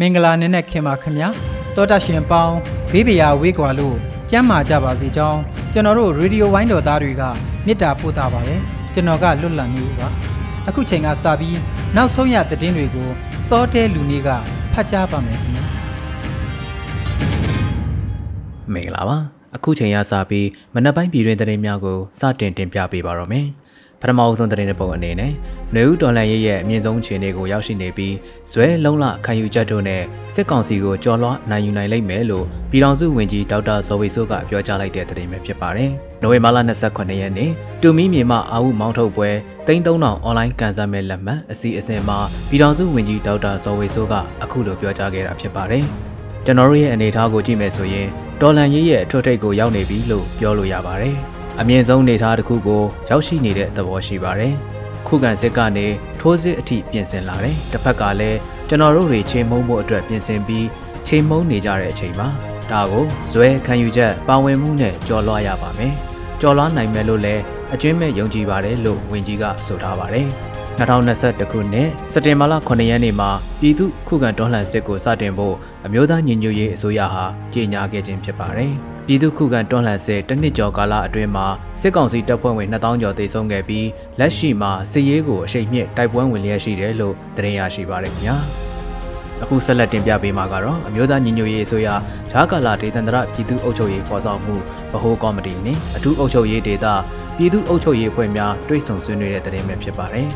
မင်္ဂလာနေ့နဲ့ခင်ပါခင်ဗျာတောတရှင်ပေါင်းဘေးပရာဝေးကွာလို့ကြမ်းမာကြပါစေကြောင်းကျွန်တော်တို့ရေဒီယိုဝိုင်းတော်သားတွေကမေတ္တာပို့တာပါပဲကျွန်တော်ကလွတ်လပ်နေပါအခုချိန်ကစပြီးနောက်ဆုံးရသတင်းတွေကိုစောတဲလူနေကဖတ်ကြားပါမယ်ခင်ဗျာမင်္ဂလာပါအခုချိန်ရစပြီးမနက်ပိုင်းပြည်တွင်သတင်းများကိုစတင်တင်ပြပေးပါတော့မယ် ပထမအဆုံးသတင်းပုံအနေနဲ့နှွေဦးတော်လန်ရဲ့ရဲ့အမြင့်ဆုံးခြေနေကိုရောက်ရှိနေပြီးဇွဲလုံးလခံယူချက်တို့နဲ့စစ်ကောင်စီကိုကြော်လွှားနိုင်ယူနိုင်လိမ့်မယ်လို့ပြည်ထောင်စုဝန်ကြီးဒေါက်တာဇော်ဝေဆိုးကပြောကြားလိုက်တဲ့သတင်းပဲဖြစ်ပါတယ်။နိုဝင်ဘာလ28ရက်နေ့တူမီမြေမှအာဟုမောင်းထုတ်ပွဲ3000အွန်လိုင်းကန်ဆယ်မဲ့လက်မှတ်အစီအစဉ်မှာပြည်ထောင်စုဝန်ကြီးဒေါက်တာဇော်ဝေဆိုးကအခုလိုပြောကြားခဲ့တာဖြစ်ပါတယ်။ကျွန်တော်တို့ရဲ့အနေအထားကိုကြည့်မယ်ဆိုရင်တော်လန်ရေးရဲ့အထွတ်ထိပ်ကိုရောက်နေပြီလို့ပြောလို့ရပါတယ်။ အမြင့်ဆုံးနေသားတစ်ခုကိုရောက်ရှိနေတဲ့သဘောရှိပါတယ်။ခုခံစစ်ကနေထိုးစစ်အထိပြင်ဆင်လာတယ်။တစ်ဖက်ကလည်းကျွန်တော်တို့တွေချိန်မုံဖို့အတွက်ပြင်ဆင်ပြီးချိန်မုံနေကြတဲ့အချိန်မှာဒါကိုဇွဲခံယူချက်ပါဝင်မှုနဲ့ကြော်လွှားရပါမယ်။ကြော်လွှားနိုင်မယ်လို့လည်းအကျွင်းမဲ့ယုံကြည်ပါတယ်လို့ဝန်ကြီးကဆိုထားပါတယ်။2021ခုနှစ်စက်တင်ဘာလ9ရက်နေ့မှာပြည်သူခုခံတော်လှန်စစ်ကိုစတင်ဖို့အမျိုးသားညီညွတ်ရေးအစိုးရဟာကြေညာခဲ့ခြင်းဖြစ်ပါတယ်။ ပြည်သူ့ခုခံတွန်းလှန်စစ်တစ်နှစ်ကျော်ကာလအတွင်းမှာစစ်ကောင်စီတပ်ဖွဲ့ဝင်2000ကျော်သေဆုံးခဲ့ပြီးလက်ရှိမှာစစ်ရေးကိုအရှိန်မြင့်တိုက်ပွဲဝင်လျက်ရှိတယ်လို့သတင်းရရှိပါရခင်ဗျာအခုဆက်လက်တင်ပြပေးမှာကတော့အမျိုးသားညီညွတ်ရေးအစိုးရဂျာကာလာဒေသန္တရပြည်သူ့အုပ်ချုပ်ရေးပေါ်ဆောင်မှုဗဟိုကော်မတီနှင့်အထူးအုပ်ချုပ်ရေးဒေသပြည်သူ့အုပ်ချုပ်ရေးအဖွဲ့များတွိတ်ဆုံဆွေးနွေးတဲ့သတင်းပဲဖြစ်ပါတယ်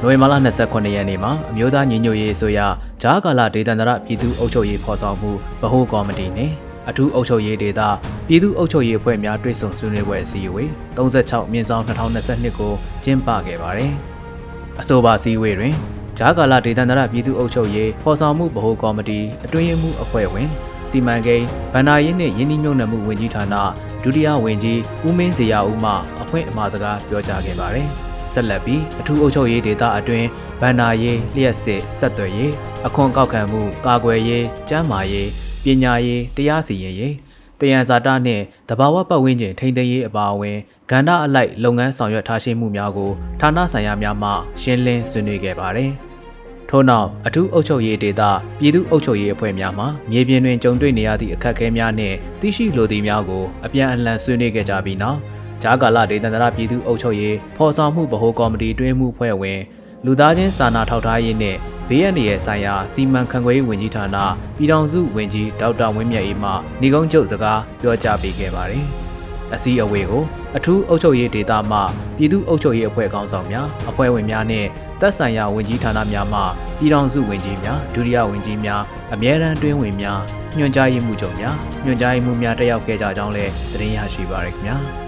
နိုဝင်ဘာလ29ရက်နေ့မှာအမျိုးသားညီညွတ်ရေးအစိုးရဂျာကာလာဒေသန္တရပြည်သူ့အုပ်ချုပ်ရေးဖော်ဆောင်မှုဗဟိုကော်မတီနှင့် အထူးအုပ်ချုပ်ရေးဒေသပြည်သူ့အုပ်ချုပ်ရေးအဖွဲ့များတွဲဆုံဆွေးနွေးပွဲအစည်းအဝေး36မြင်းဆောင်2022ကိုကျင်းပခဲ့ပါတယ်။အဆိုပါအစည်းအဝေးတွင်ဂျာကာလာဒေသန္တရပြည်သူ့အုပ်ချုပ်ရေးဖော်ဆောင်မှုဗဟိုကော်မတီအတွင်းရေးမှူးအဖွဲ့ဝင်စီမံကိန်းဗန္နာရေးနှင့်ယင်းနှိမ့်မြုံနယ်မှုဝန်ကြီးဌာနဒုတိယဝန်ကြီးဦးမင်းစရာဦးမှအဖွင့်အမှာစကားပြောကြားခဲ့ပါတယ်။ဆက်လက်ပြီးအထူးအုပ်ချုပ်ရေးဒေသအတွင်းဗန္နာရေးလျှက်စစ်ဆက်သွယ်ရေးအခွန်ကောက်ခံမှုကာကွယ်ရေးကျန်းမာရေး ပညာရေးတရားစီရင်ရေးတယံဇာတနှင့်တဘာဝပတ်ဝန်းကျင်ထိန်းသိမ်းရေးအပါအဝင်ကဏ္ဍအလိုက်လုပ်ငန်းဆောင်ရွက်ထားရှိမှုများကိုဌာနဆိုင်ရာများမှရှင်းလင်းဆွေးနွေးခဲ့ပါတယ်။ထို့နောက်အထူးအုပ်ချုပ်ရေးဒေသပြည်သူ့အုပ်ချုပ်ရေးအဖွဲ့များမှမြေပြင်တွင်ကြုံတွေ့နေရသည့်အခက်အခဲများနှင့်သိရှိလိုသည့်များကိုအပြန်အလှန်ဆွေးနွေးခဲ့ကြပြီးနောက်ဂျာကာလဒေသန္တရပြည်သူ့အုပ်ချုပ်ရေးဖော်ဆောင်မှုဗဟိုကော်မတီတွင်းမှုဖွဲ့ဝင်လူသားချင်းစာနာထောက်ထားရေးနှင့်ဘေးအန္တရာယ်ဆိုင်ရာစီမံခန့်ခွဲရေးဝန်ကြီးဌာနပြည်ထောင်စုဝန်ကြီးဒေါက်တာဝင်းမြတ်အေးမှနေကုန်းချုပ်စကားပြောကြားပေးခဲ့ပါတယ်။အစည်းအဝေးကိုအထူးအုပ်ချုပ်ရေးဒေသမှပြည်သူ့အုပ်ချုပ်ရေးအဖွဲ့ခေါင်းဆောင်များအဖွဲ့ဝင်များနဲ့သက်ဆိုင်ရာဝန်ကြီးဌာနများမှပြည်ထောင်စုဝန်ကြီးများဒုတိယဝန်ကြီးများအမြဲတမ်းတွင်းဝင်များညွှန်ကြားရေးမှူးချုပ်များညွှန်ကြားရေးမှူးများတက်ရောက်ခဲ့ကြကြောင်းလည်းသတင်းရရှိပါရခင်ဗျာ။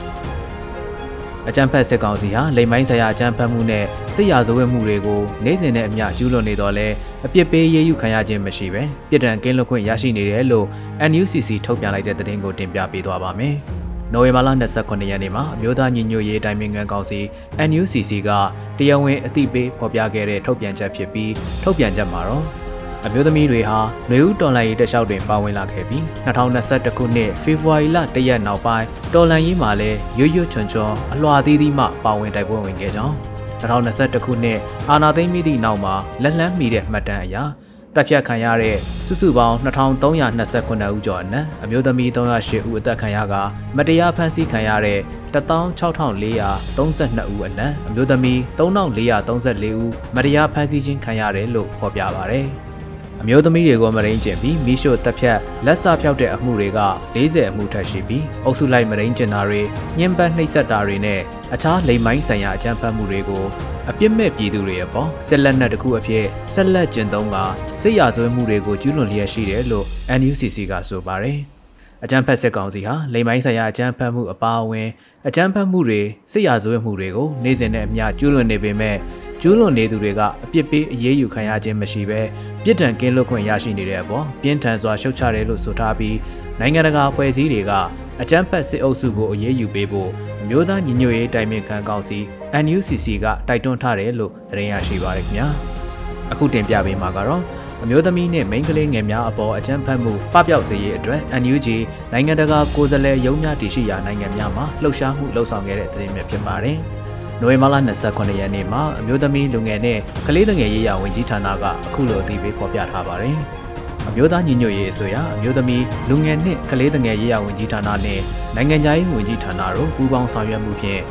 အကြမ်းဖက်စစ်ကောင်စီဟာလိမ်မိုင်းဆိုင်ရာအကြမ်းဖက်မှုနဲ့စစ်ရာဇဝတ်မှုတွေကိုနိုင်စဉ်နဲ့အမျှကျူးလွန်နေတော့လဲအပြစ်ပေးရေးယူခံရခြင်းမရှိပဲပြည်ထန်ကင်းလွတ်ခွင့်ရရှိနေတယ်လို့ NUCC ထုတ်ပြန်လိုက်တဲ့သတင်းကိုတင်ပြပေးသွားပါမယ်။နိုဝင်ဘာလ29ရက်နေ့မှာအမျိုးသားညီညွတ်ရေးတိုင်းပင်ခံကောင်စီ NUCC ကတရားဝင်အသိပေးဖော်ပြခဲ့တဲ့ထုတ်ပြန်ချက်ဖြစ်ပြီးထုတ်ပြန်ချက်မှာတော့ အမျိုးသမီးတွေဟာຫນွေဦးတော်လှန်ရေးတလျှောက်တွင်ပါဝင်လာခဲ့ပြီး2021ခုနှစ်ဖေဖော်ဝါရီလတရက်နောက်ပိုင်းတော်လှန်ရေးမှာလည်းရွရွချွန်ချွန်အလွှာသေးသေးမှပါဝင်တိုက်ပွဲဝင်ခဲ့ကြောင်း2021ခုနှစ်အာနာသိမ့်မိသည့်နောက်မှာလက်လန်းမီတဲ့မှတ်တမ်းအရတပ်ဖြတ်ခံရတဲ့စုစုပေါင်း2329ဦးကျော်အနက်အမျိုးသမီး308ဦးအသက်ခံရကမတရားဖမ်းဆီးခံရတဲ့16432ဦးအနက်အမျိုးသမီး3434ဦးမတရားဖမ်းဆီးခြင်းခံရတယ်လို့ဖော်ပြပါဗျ။ အမျိုးသမီးတွေကိုမရင်းကျင်ပြီးမိရှို့တပ်ဖြတ်လက်စာဖြောက်တဲ့အမှုတွေက40အမှုထပ်ရှိပြီးအုပ်စုလိုက်မရင်းကျင်တာတွေညှဉ်းပန်းနှိပ်စက်တာတွေနဲ့အခြားလိမ်မိုင်းဆိုင်ရာအကြမ်းဖက်မှုတွေကိုအပြစ်မဲ့ပြည်သူတွေရဲ့ပေါ်ဆက်လက်နဲ့တခုအဖြစ်ဆက်လက်ကျင့်သုံးကစစ်ရာဇဝဲမှုတွေကိုကျူးလွန်လျက်ရှိတယ်လို့ NUCC ကဆိုပါတယ် အကြမ်းဖက်စစ်ကောင်စီဟာလိမ်မိုင်းဆိုင်ရာအကြမ်းဖက်မှုအပါအဝင်အကြမ်းဖက်မှုတွေစစ်ရာဇဝဲမှုတွေကိုနေ့စဉ်နဲ့အမျှကျူးလွန်နေပေမဲ့ကျူးလွန်နေသူတွေကအပြစ်ပေးအရေးယူခံရခြင်းမရှိဘဲပြစ်ဒဏ်ကင်းလွတ်ခွင့်ရရှိနေတဲ့အပေါ်ပြင်းထန်စွာရှုတ်ချတယ်လို့ဆိုထားပြီးနိုင်ငံတကာအဖွဲ့အစည်းတွေကအကြမ်းဖက်စစ်အုပ်စုကိုအရေးယူပေးဖို့အမျိုးသားညီညွတ်ရေးတိုင်ပင်ခံကောင်စီ NUCC ကတိုက်တွန်းထားတယ်လို့သတင်းရရှိပါရခင်ဗျာအခုတင်ပြပေးမှာကတော့ အမျိုးသမီးနဲ့မိန်းကလေးငယ်များအပေါ်အကြမ်းဖက်မှုပပျောက်စေရေးအတွက် NUG နိုင်ငံတကာကိုယ်စားလှယ်ရုံးများတည်ရှိရာနိုင်ငံများမှာလှုပ်ရှားမှုလှုပ်ဆောင်ခဲ့တဲ့သတင်းများဖြစ်ပါတယ်။နိုဝင်ဘာလ28ရက်နေ့မှာအမျိုးသမီးလူငယ်နဲ့ကလေးငယ်ရေးရာဝန်ကြီးဌာနကအခုလိုအသိပေးဖော်ပြထားပါတယ်။အမျိုးသားညီညွတ်ရေးအစိုးရအမျိုးသမီးလူငယ်နှင့်ကလေးငယ်ရေးရာဝန်ကြီးဌာနနဲ့နိုင်ငံခြားရေးဝန်ကြီးဌာနတို့ပူးပေါင်းဆောင်ရွက်မှုဖြင့်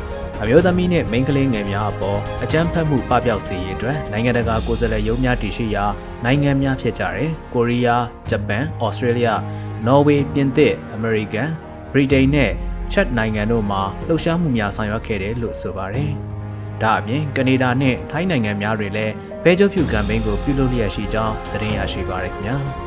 အမျိုးသမီးနဲ့မိန်းကလေးငယ်များအပေါ်အကြမ်းဖက်မှုပပျောက်စေရေးအတွက်နိုင်ငံတကာကိုယ်စားလှယ်ရုံးများတည်ရှိရာနိုင်ငံများဖြစ်ကြတဲ့ကိုရီးယား၊ဂျပန်၊ဩစတြေးလျ၊နော်ဝေး၊ပြင်သစ်၊အမေရိကန်၊ဗြိတိန်နဲ့ချက်နိုင်ငံတို့မှာလှုပ်ရှားမှုများဆောင်ရွက်ခဲ့တယ်လို့ဆိုပါတယ်။ဒါအပြင်ကနေဒါနဲ့ထိုင်းနိုင်ငံများတွေလည်းဘဲကျိုးဖြူကမ်ပိန်းကိုပြုလုပ်လျက်ရှိကြောင်းသတင်းရရှိပါရခင်ဗျာ။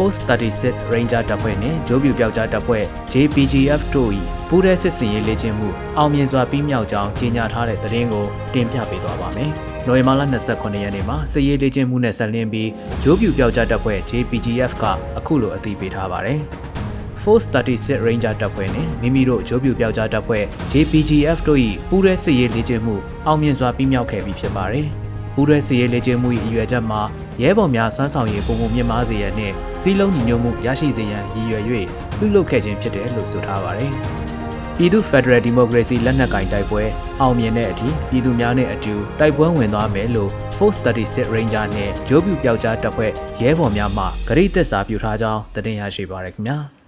Force 36 Ranger တပ်ဖွဲ့နဲ့ဂျိုးပြူပြောက်ကြားတပ်ဖွဲ့ JPGF တို့၏ပူးရဲစစ်စင်ရေးလေ့ကျင့်မှုအောင်မြင်စွာပြီးမြောက်ကြောင်းကြေညာထားတဲ့သတင်းကိုတင်ပြပေးသွားပါမယ်။နိုဝင်ဘာလ29ရက်နေ့မှာစစ်ရေးလေ့ကျင့်မှုနဲ့ဆက်လင်းပြီးဂျိုးပြူပြောက်ကြားတပ်ဖွဲ့ JPGF ကအခုလိုအသိပေးထားပါတယ်။ Force 36 Ranger တပ်ဖွဲ့နဲ့မိမိတို့ဂျိုးပြူပြောက်ကြားတပ်ဖွဲ့ JPGF တို့၏ပူးရဲစစ်ရေးလေ့ကျင့်မှုအောင်မြင်စွာပြီးမြောက်ခဲ့ပြီးဖြစ်ပါတယ်။ ပူးရဲစစ်ရေးလေ့ကျင့်မှု၏အရွယ်ချက်မှာရဲဘော်များစွမ်းဆောင်ရည်ပုံပုံမြင့်မားစေရန်နှင့်စီးလုံးညီညွတ်မှုရရှိစေရန်ရည်ရွယ်၍ပြုလုပ်ခဲ့ခြင်းဖြစ်တယ်လို့ဆိုထားပါတယ်။ပြည်သူ့ဖက်ဒရယ်ဒီမိုကရေစီလက်နက်ကင်တိုက်ပွဲအောင်မြင်တဲ့အထိပြည်သူများနဲ့အတူတိုက်ပွဲဝင်သွားမယ်လို့ Force 36 Ranger နဲ့ဂျိုးပြူပြောက်ကြားတပ်ဖွဲ့ရဲဘော်များမှဂရိသက်စာပြုထားကြောင်းတင်ပြရရှိပါရခင်ဗျာ။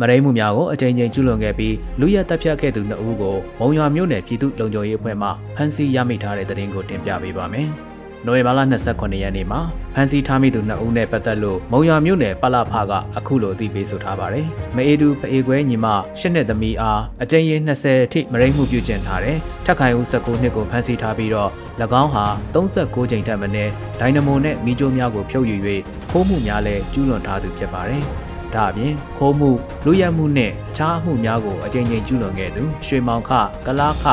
မရိမှုများကိုအကြိမ်ကြိမ်ကျူးလွန်ခဲ့ပြီးလူရဲတပ်ဖြတ်ခဲ့သူနှစ်ဦးကိုမုံရွာမြို့နယ်ပြည်သူ့လုံခြုံရေးအဖွဲ့မှဖမ်းဆီးရမိထားတဲ့တဲ့တင်ကိုတင်ပြပေးပါမယ်။နိုဝင်ဘာလ28ရက်နေ့မှာဖမ်းဆီးထားမိသူနှစ်ဦးနဲ့ပတ်သက်လို့မုံရွာမြို့နယ်ပလဖကအခုလိုအသိပေးဆိုထားပါတယ်။မအေးတူဖအေခွဲညီမရှစ်နှစ်သမီးအားအကြိမ်ရင်20အထိမရိမှုပြုကျင့်ထားတယ်။ထက်ခိုင်ဦး19နှစ်ကိုဖမ်းဆီးထားပြီးတော့၎င်းဟာ36ကြိမ်ထက်မနည်းဒိုင်နမိုနဲ့မီးကြိုးများကိုဖြုတ်ယူ၍ခိုးမှုများလည်းကျူးလွန်ထားသူဖြစ်ပါတယ်။ ဒါအပြင်ခိုးမှုလူရက်မှုနဲ့အခြားအမှုများကိုအကြိမ်ကြိမ်ကျူးလွန်ခဲ့သူရွှေမောင်ခကလားခ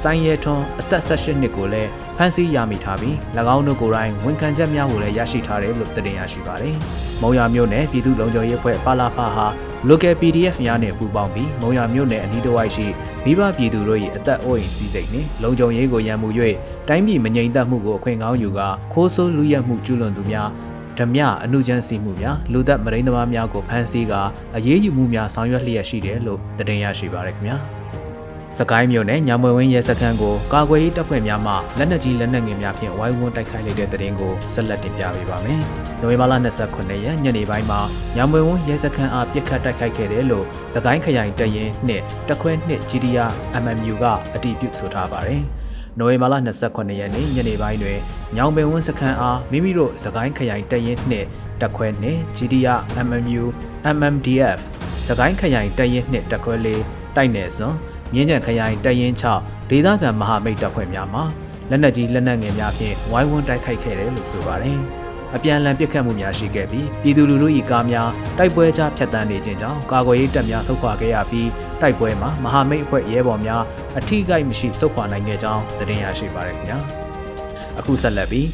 စိုင်းရဲထွန်းအသက်18နှစ်ကိုလည်းဖမ်းဆီးရမိထားပြီး၎င်းတို့ကိုယ်တိုင်ဝန်ခံချက်များကိုလည်းရရှိထားတယ်လို့တင်ရရှိပါတယ်။မုံရမြို့နယ်ပြည်သူ့လုံခြုံရေးအဖွဲ့ပါလာဖာဟာ local PDF များနဲ့ပူးပေါင်းပြီးမုံရမြို့နယ်အနီးတစ်ဝိုက်ရှိမိဘပြည်သူတို့၏အသက်အိုးအိမ်စီးစိမ်နှင့်လုံခြုံရေးကိုရန်မှု၍တိုင်းပြည်မငြိမ်သက်မှုကိုအခွင့်ကောင်းယူကာခိုးဆိုးလူရက်မှုကျူးလွန်သူများ ဓမြအနုချမ်းစီမှုများလူသက်မရင်းသမားများကိုဖမ်းဆီးကာအရေးယူမှုများဆောင်ရွက်လျက်ရှိတယ်လို့တင်ရရှိပါရခင်ဗျာစကိုင်းမြို့နယ်ညမွေဝင်းရဲစခန်းကိုကာကွယ်ရေးတပ်ဖွဲ့များမှလက်နက်ကြီးလက်နက်ငယ်များဖြင့်ဝိုင်းဝန်းတိုက်ခိုက်လိုက်တဲ့တဲ့ရင်ကိုဆက်လက်တင်ပြပေးပါမယ်။နိုဝင်ဘာလ29ရက်ညနေပိုင်းမှာညမွေဝင်းရဲစခန်းအားပစ်ခတ်တိုက်ခိုက်ခဲ့တယ်လို့စကိုင်းခရိုင်တရင်နှင့်တခွဲနှစ် GDR MMU ကအတည်ပြုဆိုထားပါတယ်။ နိုဝင်ဘာလ28ရက်နေ့ညနေပိုင်းတွင်ညောင်ပင်ဝန်းစခန်းအားမိမိတို့စကိုင်းခရိုင်တရင်နှင့်တက်ခွဲနှင့် GDR MMU MMDF စကိုင်းခရိုင်တရင်နှင့်တက်ခွဲလေးတိုက်နယ်စွန်မြင်းကြံခရိုင်တရင်6ဒေသခံမဟာမိတ်တပ်ဖွဲ့များမှလက်နက်ကြီးလက်နက်ငယ်များဖြင့်ဝိုင်းဝန်းတိုက်ခိုက်ခဲ့တယ်လို့ဆိုပါတယ်။ အပြန်အလှန်ပစ်ခတ်မှုများရှိခဲ့ပြီးပြည်သူလူထု၏ကားများတိုက်ပွဲကြားဖြတ်တန်းနေခြင်းကြောင့်ကာကွယ်ရေးတပ်များဆုတ်ခွာခဲ့ရပြီးတိုက်ပွဲမှာမဟာမိတ်အဖွဲ့ရဲဘော်များအထိကိမရှိဆုတ်ခွာနိုင်ခဲ့ကြောင်းသတင်းရရှိပါရခင်ဗျာအခုဆက်လက်ပြီး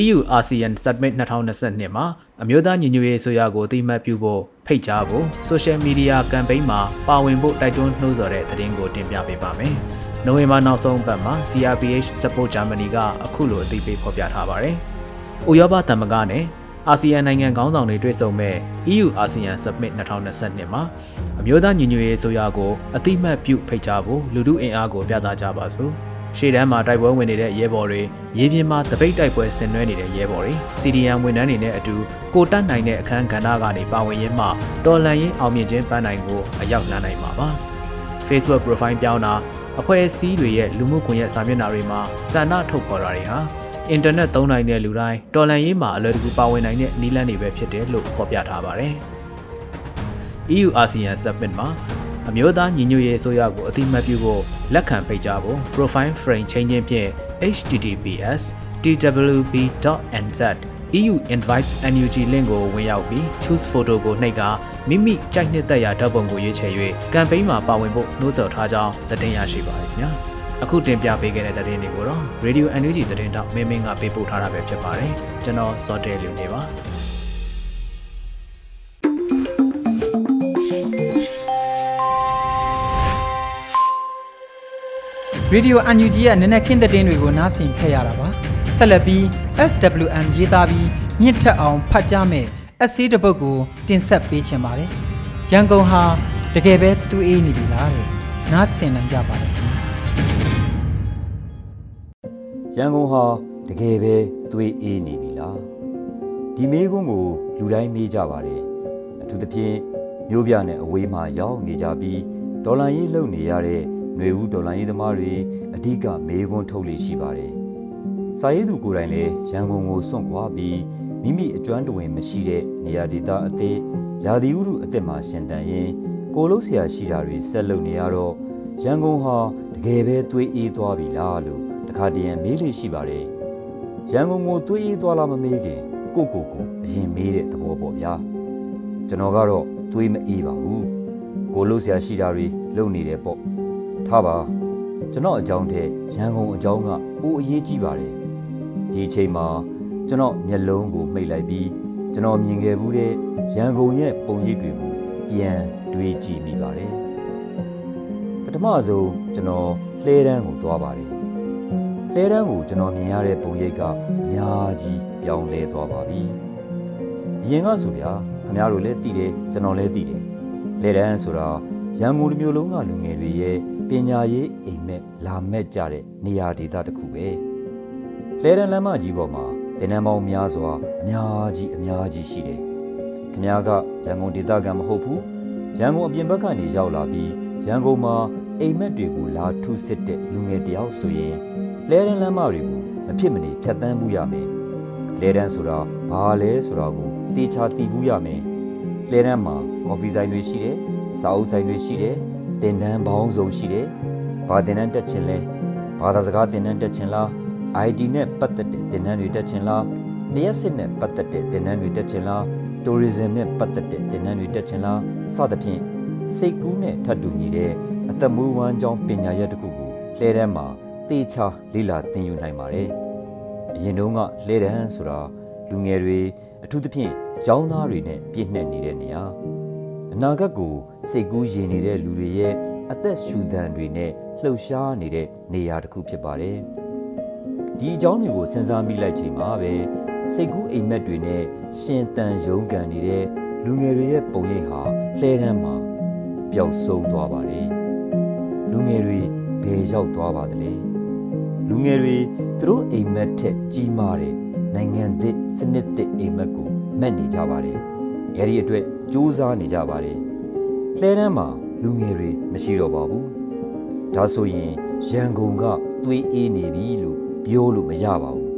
EU ASEAN Summit 2022မှာအမျိုးသားညီညွတ်ရေးဆိုရကိုအတိမတ်ပြုဖို့ဖိတ်ကြားဖို့ social media campaign မှာပါဝင်ဖို့တိုက်တွန်းနှိုးဆော်တဲ့သတင်းကိုတင်ပြပေးပါမယ်။နိုဝင်ဘာနောက်ဆုံးပတ်မှာ CRPH Support Germany ကအခုလိုအသိပေးဖော်ပြထားပါတယ်။။ ဥရောပသမဂ္ဂနဲ့အာဆီယံနိုင်ငံခေါင်းဆောင်တွေတွေ့ဆုံမဲ့ EU ASEAN Summit 2022မှာအမျိုးသားညီညွတ်ရေးဆိုရကိုအတိမတ်ပြုဖိတ်ကြားဖို့လူထုအင်အားကိုပြသကြပါစို့။ရှေ့တန်းမှာတိုက်ပွဲဝင်နေတဲ့ရဲဘော်တွေမြေပြင်မှာတပိတ်တိုက်ပွဲဆင်နွှဲနေတဲ့ရဲဘော်တွေ CDN ဝန်ထမ်းတွေနဲ့အတူကိုတက်နိုင်တဲ့အခန်းကဏ္ဍကနေပါဝင်ရင်းမှတော်လန်ရေးအောင်မြင်ခြင်းပန်းနိုင်ကိုအရောက်လာနိုင်မှာပါ Facebook profile ပြောင်းတာအဖွဲ့အစည်းတွေရဲ့လူမှုကွန်ရက်စာမျက်နှာတွေမှာဆန္ဒထုတ်ဖော်တာတွေဟာ အင်တာနက်သုံးနိုင်တဲ့လူတိုင်းတော်လန်ရေးမှာအလွယ်တကူပါဝင်နိုင်တဲ့နည်းလမ်းတွေပဲဖြစ်တယ်လို့ဖော်ပြထားပါတယ်။ EU ASEAN Summit မှာအမျိုးသားညီညွတ်ရေးအစိုးရကိုအတိမတ်ပြုဖို့လက်ခံဖိတ်ကြားဖို့ profile frame ချင်းချင်းဖြင့် https twb.nz EU invites NUG link ကိုဝင်ရောက်ပြီး choose photo ကိုနှိပ်ကမိမိကြိုက်နှစ်သက်ရာဓာတ်ပုံကိုရွေးချယ်၍ကမ်ပိန်းမှာပါဝင်ဖို့နှိုးဆော်ထားကြောင်းတင်ရရှိပါတယ်ခင်ဗျာ အခုတင်ပြပေးခဲ့တဲ့သတင်းတွေကိုတော့ Radio NUG သတင်းတောက်မင်းမင်းကပေးပို့ထားတာပဲဖြစ်ပါတယ်ကျွန်တော်စောတဲလူနေပါရေဒီယို UNG ရဲ့နည်းနည်းခင်းတဲ့တင်းတွေကိုနားဆင်ခဲ့ရတာပါဆက်လက်ပြီး SWM ရေးသားပြီးမြင့်ထက်အောင်ဖတ်ကြားမယ်အစည်းတစ်ပုတ်ကိုတင်ဆက်ပေးချင်ပါတယ်ရန်ကုန်ဟာတကယ်ပဲတူအေးနေပြီလားတဲ့နားဆင်နိုင်ကြပါတယ် ရန်ကုန်ဟာတကယ်ပဲသွေးအေးနေပြီလားဒီမေးခွန်းကိုလူတိုင်းမေးကြပါတယ်အထူးသဖြင့်မျိုးပြနဲ့အဝေးမှာရောက်နေကြပြီးဒေါ်လာရေးလုပ်နေရတဲ့ຫນွေဦးဒေါ်လာရေးသမားတွေအဓိကမေးခွန်းထုတ်လို့ရှိပါတယ်စာရေးသူကိုယ်တိုင်လည်းရန်ကုန်ကိုစွန့်ခွာပြီးမိမိအကျွမ်းတဝင်မရှိတဲ့နေရာဒေသအသစ်ရာသီဥတုအသစ်မှာရှင်တန်ရင်ကိုလို့ဆရာရှိတာတွေဆက်လုပ်နေရတော့ရန်ကုန်ဟာတကယ်ပဲသွေးအေးသွားပြီလားလို့ တခါတည်းရန်မေးလို့ရှိပါတယ်ရန်ကုန်ကိုသွေးအေးသွားလားမမေးခင်ကိုကိုကိုအရင်မေးတဲ့သဘောပေါ့ဗျာကျွန်တော်ကတော့သွေးမအေးပါဘူးကိုလို့ဆရာရှိတာတွေလုပ်နေတယ်ပေါ့ထားပါကျွန်တော်အကြောင်းတဲ့ရန်ကုန်အကြောင်းကပိုအရေးကြီးပါတယ်ဒီအချိန်မှာကျွန်တော်မျက်လုံးကိုမှိတ်လိုက်ပြီးကျွန်တော်မြင်ခဲ့ဘူးတဲ့ရန်ကုန်ရဲ့ပုံရိပ်တွေကိုပြန်တွေးကြည့်မိပါတယ်ပထမဆုံးကျွန်တော်လှဲတန်းကိုသွားပါတယ် လှဲတန်းကိုကျွန်တော်မြင်ရတဲ့ပုံရိပ်ကအများကြီးပြောင်းလဲသွားပါပြီအရင်ကဆိုဗျာခင်ဗျားတို့လည်းသိတယ်ကျွန်တော်လည်းသိတယ်လှဲတန်းဆိုတာရန်ကုန်လူမျိုးလုံးကလူငယ်တွေရဲ့ပညာရေးအိမ်မက်လာမဲ့ကြတဲ့နေရာဒေသတစ်ခုပဲလဲရန်လမ်းမကြီးပေါ်မှာတင်နန်းပေါင်းများစွာအများကြီးအများကြီးရှိတယ်။ခင်ဗျားကရန်ကုန်ဒေသခံမဟုတ်ဘူး။ရန်ကုန်အပြင်ဘက်ကနေရောက်လာပြီးရန်ကုန်မှာအိမ်မက်တွေကိုလာထုစစ်တဲ့လူငယ်တယောက်ဆိုရင် လဲရန်လမ်းမတွေကိုမဖြစ်မနေဖြတ်တန်းမှုရမယ်။လဲရန်ဆိုတာဘာလဲဆိုတာကိုတေချာသိမှုရမယ်။လဲရန်မှာကော်ဖီဆိုင်တွေရှိတယ်။စာအုပ်ဆိုင်တွေရှိတယ်။တင်တန်းပေါင်းစုံရှိတယ်။ဘာတင်တန်းတက်ချင်လဲ။ဘာသာစကားတင်တန်းတက်ချင်လား ID နဲ့ပတ်သက်တဲ့သင်တန်းတွေတက်ချင်လားလျှက်စစ်နဲ့ပတ်သက်တဲ့သင်တန်းတွေတက်ချင်လား tourism နဲ့ပတ်သက်တဲ့သင်တန်းတွေတက်ချင်လားစသဖြင့်စိတ်ကူးနဲ့ထပ်တူညီတဲ့အသက်မွေးဝမ်းကြောင်းပညာရပ်တစ်ခုကိုလှဲတန်းမှာ တေချာလေ့လာသင်ယူနိုင်ပါတယ်အရင်တုန်းကလှဲတန်းဆိုတာလူငယ်တွေအထူးသဖြင့်ကျောင်းသားတွေနဲ့ပြည့်နှက်နေတဲ့နေရာအနာဂတ်ကိုစိတ်ကူးယဉ်နေတဲ့လူတွေရဲ့အသက်ရှူသံတွေနဲ့လှုပ်ရှားနေတဲ့နေရာတစ်ခုဖြစ်ပါတယ်။ဒီအကြောင်းတွေကိုစဉ်းစားမိလိုက်ချိန်မှာပဲစိတ်ကူးအိမ်မက်တွေနဲ့ရှင်တန်ရုံးကန်နေတဲ့လူငယ်တွေရဲ့ပုံရိပ်ဟာလှဲတန်းမှာပျောက်ဆုံးသွားပါတယ်လူငယ်တွေဘယ်ရောက်သွားပါသလဲ လူငယ်တွေသူတို့အိမ်မက်ထက်ကြီးမားတဲ့နိုင်ငံသစ်စနစ်သစ်အိမ်မက်ကိုမက်နေကြပါတယ်အဲဒီအတွက်စူးစမ်းနေကြပါတယ်လှဲတန်းမှာလူငယ်တွေမရှိတော့ပါဘူးဒါဆိုရင်ရန်ကုန်ကသွေးအေးနေပြီလို့ပြောလို့မရပါဘူး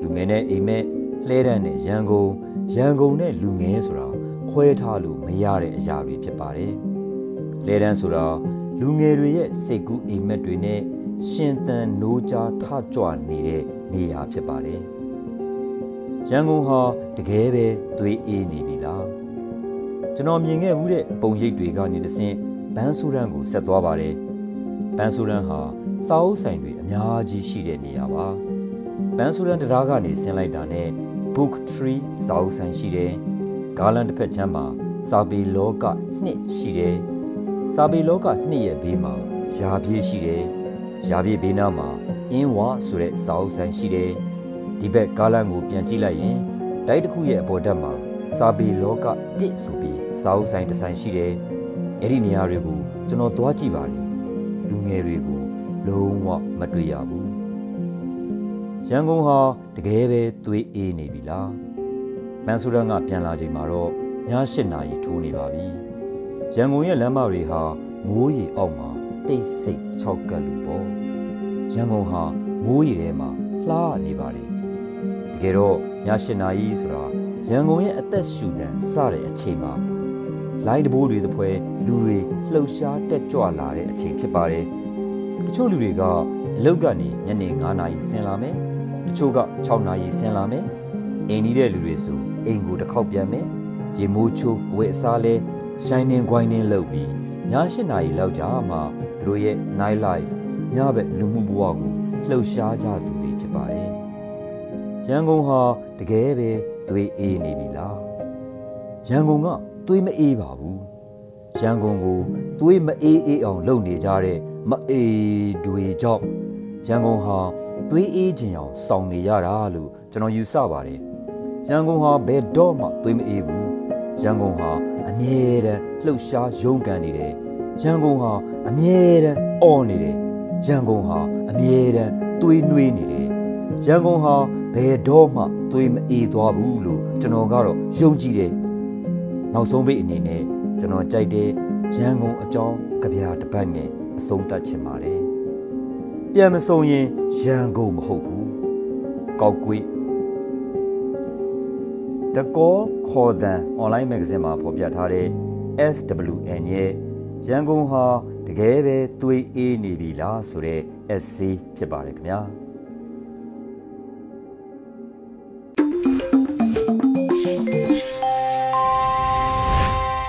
လူငယ်နဲ့အိမ်မက်လှဲတန်းနဲ့ရန်ကုန်ရန်ကုန်နဲ့လူငယ်ဆိုတာခွဲထားလို့မရတဲ့အရာတွေဖြစ်ပါတယ်လှဲတန်းဆိုတာလူငယ်တွေရဲ့စိတ်ကူးအိမ်မက်တွေနဲ့ ရှင်သန်နိုးကြားထကြွနေတဲ့နေရာဖြစ်ပါတယ်ရန်ကုန်ဟာတကယ်ပဲသွေးအေးနေပြီလားကျွန်တော်မြင်ခဲ့မှုတဲ့ပုံရိပ်တွေကနေတဆင့်ဘန်းဆူရန်ကိုဆက်သွားပါတယ်ဘန်းဆူရန်ဟာစာအုပ်ဆိုင်တွေအများကြီးရှိတဲ့နေရာပါ။ဘန်ဆူရန်တရားကနေဆင်းလိုက်တာနဲ့ Book Tree စာအုပ်ဆိုင်ရှိတယ်။ဂါလန်တစ်ဖက်ချမ်းမှာစာပေလောကနှစ်ရှိတယ်။စာပေလောကနှစ်ရဲ့ဘေးမှာယာပြေးရှိတယ်။ ယာပြေးဘေးနားမှာအင်းဝါဆိုတဲ့စာအုပ်ဆိုင်ရှိတယ်။ဒီဘက်ဂါလန်ကိုပြန်ကြည့်လိုက်ရင်တိုက်တစ်ခုရဲ့အပေါ်ဓာတ်မှာစာပေလောကတစ်ဆိုပြီးစာအုပ်ဆိုင်တစ်ဆိုင်ရှိတယ်။အဲ့ဒီနေရာတွေကိုကျွန်တော်သွားကြည့်ပါတယ်။လူငယ်တွေကိုလုံးဝမတွေ့ရဘူးရန်ကုန်ဟာတကယ်ပဲသွေးအေးနေပြီလားမန်ဆူရန်ကပြန်လာချိန်မှာတော့ည၈နာရီထိုးနေပါပြီရန်ကုန်ရဲ့လမ်းမတွေဟာမိုးရီအောက်မှာတိတ်ဆိတ်ခြောက်ကပ်လို့ပေါ့ ရန်ကုန်ဟာမိုးရီထဲမှာလှနေပါတယ်တကယ်တော့ည၈နာရီဆိုတာရန်ကုန်ရဲ့အသက်ရှူတန်စတဲ့အချိန်မှာလိုင်းတဘိုးတွေသဖွယ်လူတွေလှုပ်ရှားတက်ကြွလာတဲ့အချိန်ဖြစ်ပါတယ်တချို့လူတွေကအလုပ်ကနေညနေ9နာရီဆင်းလာမယ်တချို့က6နာရီဆင်းလာမယ်အိမ်နီးတဲ့လူတွေဆိုအိမ်ကိုတစ်ခေါက်ပြန်မယ်ရေမိုးချိုးဝဲအစားလဲရှိုင်းနေဂွိုင်းနေလုပ်ပြီးည8နာရီလောက်ကြာမှသူတို့ရဲ့ night life ညဘက်လူမှုဘဝကိုလှုပ်ရှားကြသူတွေဖြစ်ပါတယ်ရန်ကုန်ဟာတကယ်ပဲသွေးအေးနေပြီလားရန်ကုန်ကသွေးမအေးပါဘူးရန်ကုန်ကိုသွေးမအေးအေးအောင်လုပ်နေကြတဲ့မအေးတွေကြောင့်ရန်ကုန်ဟာသွေးအေးခြင်းအောင်စောင့်နေရတာလို့ကျွန်တော်ယူဆပါတယ်ရန်ကုန်ဟာဘယ်တော့မှသွေးမအေးဘူးရန်ကုန်ဟာအမြဲတမ်းလှုပ်ရှားရုန်းကန်နေတယ်ရန်ကုန်ဟာအမြဲတမ်းအော်နေတယ် ရန်ကုန်ဟာအမြဲတမ်းသွေးနွေးနေတယ်ရန်ကုန်ဟာဘယ်တော့မှသွေးမအေးသွားဘူးလို့ကျွန်တော်ကတော့ယုံကြည်တယ်နောက်ဆုံးပိတ်အနေနဲ့ကျွန်တော်ကြိုက်တဲ့ရန်ကုန်အကြောင်းကြပြတစ်ပတ်နဲ့အဆုံးသတ်ချင်ပါတယ်ပြန်မဆုံးရင်ရန်ကုန်မဟုတ်ဘူးကောက်ကွေးတကောခေါ်တန် online magazine မှာဖော်ပြထားတဲ့ SWN ရဲ့ရန်ကုန်ဟာ တကယ်ပဲသွေးအေးနေပြီလားဆိုတဲ့ essay ဖြစ်ပါတယ်ခင်ဗျာ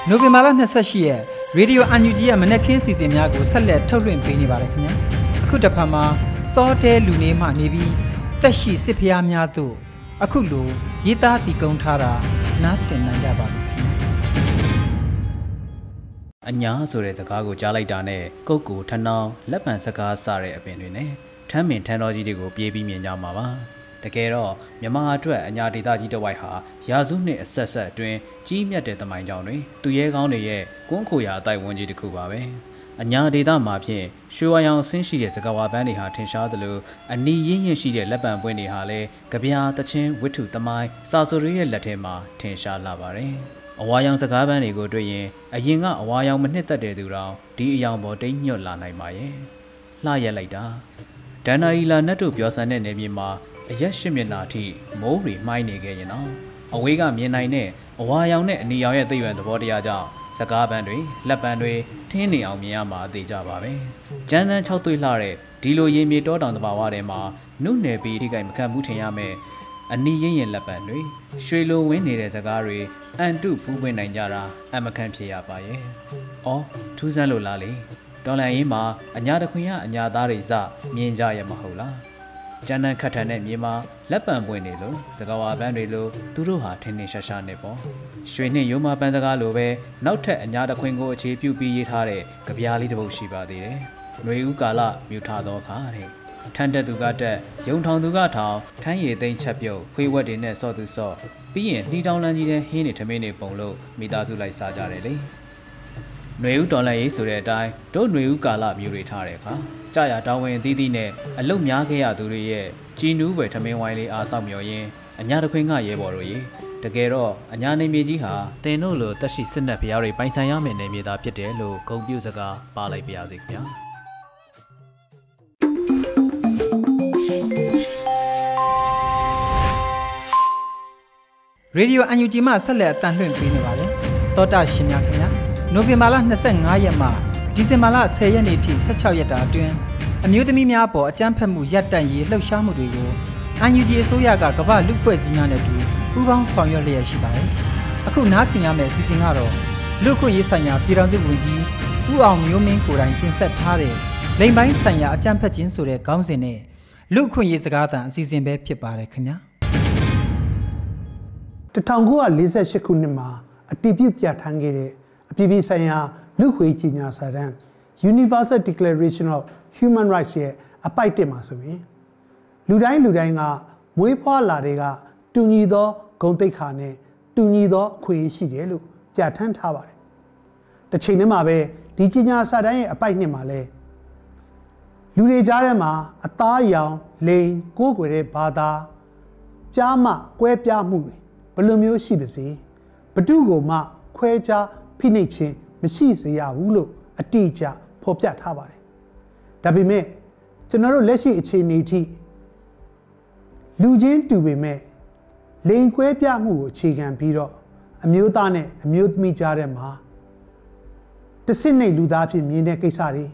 နိုဝင်ဘာလ28ရက်ရေဒီယိုအန်ယူဂျီရဲ့မနက်ခင်းစီစဉ်များကိုဆက်လက်ထုတ်လွှင့်ပေးနေပါတယ်ခင်ဗျာအခုတစ်ဖက်မှာစောတဲလူနေမှနေပြီးတက်ရှိစစ်ဖျားများသို့အခုလိုရေးသားတည်ကုန်းထားတာနားဆင်နိုင်ကြပါပြီခင်ဗျာ အညာဆိုတဲ့စကားကိုကြားလိုက်တာနဲ့ကုတ်ကူထဏောင်းလက်ပံစကားစတဲ့အပင်တွေနဲ့ထမ်းမင်ထန်းတော်ကြီးတွေကိုပြေးပြီးမြင်ကြမှာပါတကယ်တော့မြမအတွက်အညာဒေတာကြီးတစ်ဝိုက်ဟာရာစုနှစ်အဆက်ဆက်အတွင်းကြီးမြတ်တဲ့သမိုင်းကြောင်းတွေသူရဲကောင်းတွေရဲ့ကွန်းခိုရာအတိုက်ဝန်းကြီးတစ်ခုပါပဲအညာဒေတာမှာဖြင့်ရွှေဝါရောင်ဆင်းရှိတဲ့စကားဝါပန်းတွေဟာထင်ရှားသလိုအနီရင်းရင်းရှိတဲ့လက်ပံပွင့်တွေဟာလည်းကြပြာတချင်းဝိထုသမိုင်းစာဆိုရရဲ့လက်ထဲမှာထင်ရှားလာပါတယ် အဝါရောင်စကားပန်းတွေကိုတွေ့ရင်အရင်ကအဝါရောင်မနှစ်သက်တဲ့သူတောင်ဒီအယောင်ပေါ်တိတ်ညွတ်လာနိုင်ပါရဲ့လှရက်လိုက်တာဒန်နာအီလာနတ်တို့ပြောဆန်တဲ့နေမြေမှာအရက်ရှစ်မျက်နှာအထိမိုးတွေမှိုင်းနေခဲ့ရင်တော့အဝေးကမြင်နိုင်တဲ့အဝါရောင်နဲ့အနီရောင်ရဲ့သိရွယ်သဘောတရားကြောင့်စကားပန်းတွေလက်ပန်းတွေထင်းနေအောင်မြင်ရမှာအသေးကြပါပဲ။ကျန်းတန်း၆သွေးလှတဲ့ဒီလိုရေမြေတောတောင်သဘာဝထဲမှာနုနယ်ပြီးထိခိုက်မခံမှုထင်ရမယ်။ အနီးရင်ရင်လက်ပံတွေရွှေလိုဝင်းနေတဲ့စကားတွေအန်တုဖူးပွင့်နိုင်ကြတာအမခံဖြစ်ရပါရဲ့။အော်ထူးဆန်းလို့လားလေ။ဒေါ်လာရင်းမှာအညာတခွင်ကအညာသားတွေစမြင်ကြရမဟုတ်လား။ကျန်းတန်းခတ်ထန်တဲ့မြေမှာလက်ပံပွင့်နေလို့စကားဝါပန်းတွေလို့သူတို့ဟာထင်းထင်းရှားရှားနေပေါ့။ရွှေနှင့်ရိုးမပန်းစကားလိုပဲနောက်ထပ်အညာတခွင်ကိုအခြေပြုပြီးရေးထားတဲ့ကြပြားလေးတစ်ပုဒ်ရှိပါသေးတယ်။ຫນွေဦးကာလမြူထသောအခါတဲ့ ထန်းတက်သူကတက်ယုံထောင်သူကထောင်ထန်းရည်သိမ်းချက်ပြုတ်ခွေးဝက်တွေနဲ့စော့သူစော့ပြီးရင်နှီးတောင်းလန်းကြီးတဲ့ဟင်းတွေထမင်းတွေပုံလို့မိသားစုလိုက်စားကြတယ်လေ။ຫນွေဦးတော်လန်ရေးဆိုတဲ့အတိုင်းတို့ຫນွေဦးကာလမျိုးတွေထားတဲ့အခါကြာရတောင်းဝင်အသီးသီးနဲ့အလုတ်များခဲ့ရသူတွေရဲ့ကြည်နူးပဲထမင်းဝိုင်းလေးအားဆောက်မျှော်ရင်းအညာတခွင်းကရဲဘော်တို့ရေတကယ်တော့အညာနေမြေကြီးဟာတင်တို့လိုတက်ရှိစစ်နက်ဖျားတွေပိုင်ဆိုင်ရမယ့်နေမြေသားဖြစ်တယ်လို့ဂုံပြူစကားပါလိုက်ပါရစေခင်ဗျာ။ Radio UNG မှဆက်လက်အတန်လှည့်ပေးနေပါတယ်တောတာရှင်များခင်ဗျာနိုဝင်ဘာလ25ရက်မှဒီဇင်ဘာလ10ရက်နေ့ထိ16ရက်တာအတွင်းအမျိုးသမီးများပေါ်အကြမ်းဖက်မှုရပ်တန့်ရေးလှုပ်ရှားမှုတွေကို UNG အစိုးရကကမ္ဘာလူ့ဖွဲ့စည်းများနဲ့အတူပူးပေါင်းဆောင်ရွက်လျက်ရှိပါတယ်အခုနားဆင်ရမယ့်အစီအစဉ်ကတော့လူ့ခွင့်ရေးဆိုင်ရာပြည်ထောင်စုဝန်ကြီးဦးအောင်မျိုးမင်းကိုယ်တိုင်တင်ဆက်ထားတဲ့လိမ်ပိုင်းဆိုင်ရာအကြမ်းဖက်ခြင်းဆိုတဲ့ခေါင်းစဉ်နဲ့လူ့ခွင့်ရေးစကားသံအစီအစဉ်ပဲဖြစ်ပါတယ်ခင်ဗျာ 1948ခုနှစ်မှာအတည်ပြုပြဋ္ဌာန်းခဲ့တဲ့အပြည်ပြည်ဆိုင်ရာလူ့ခွေကြီးညာစာတမ်း Universal Declaration of Human Rights ရဲ့အပိုက်တစ်မှာဆိုရင်လူတိုင်းလူတိုင်းကမွေးဖွားလာတဲ့ကတူညီသောဂုဏ်သိက္ခာနဲ့တူညီသောအခွင့်အရေးရှိတယ်လို့ပြဋ္ဌာန်းထားပါတယ်။တစ်ချိန်တည်းမှာပဲဒီကြီးညာစာတမ်းရဲ့အပိုက်နှစ်မှာလဲလူတွေကြားထဲမှာအသားရောင်လိန်ကိုးကွယ်တဲ့ဘာသာကြားမှကွဲပြားမှုတွေ ဘယ်လိုမျိုးရှိပါစေဘဒုကိုမှခွဲခြားဖိနှိပ်ခြင်းမရှိစေရဘူးလို့အတိအကျဖော်ပြထားပါတယ်ဒါပေမဲ့ကျွန်တော်တို့လက်ရှိအခြေအနေအထိလူချင်းတူပေမဲ့လိန်ခွဲပြမှုကိုအခြေခံပြီးတော့အမျိုးသားနဲ့အမျိုးသမီးကြားထဲမှာတဆင့်နေလူသားဖြစ်မြင်တဲ့ကိစ္စတွေ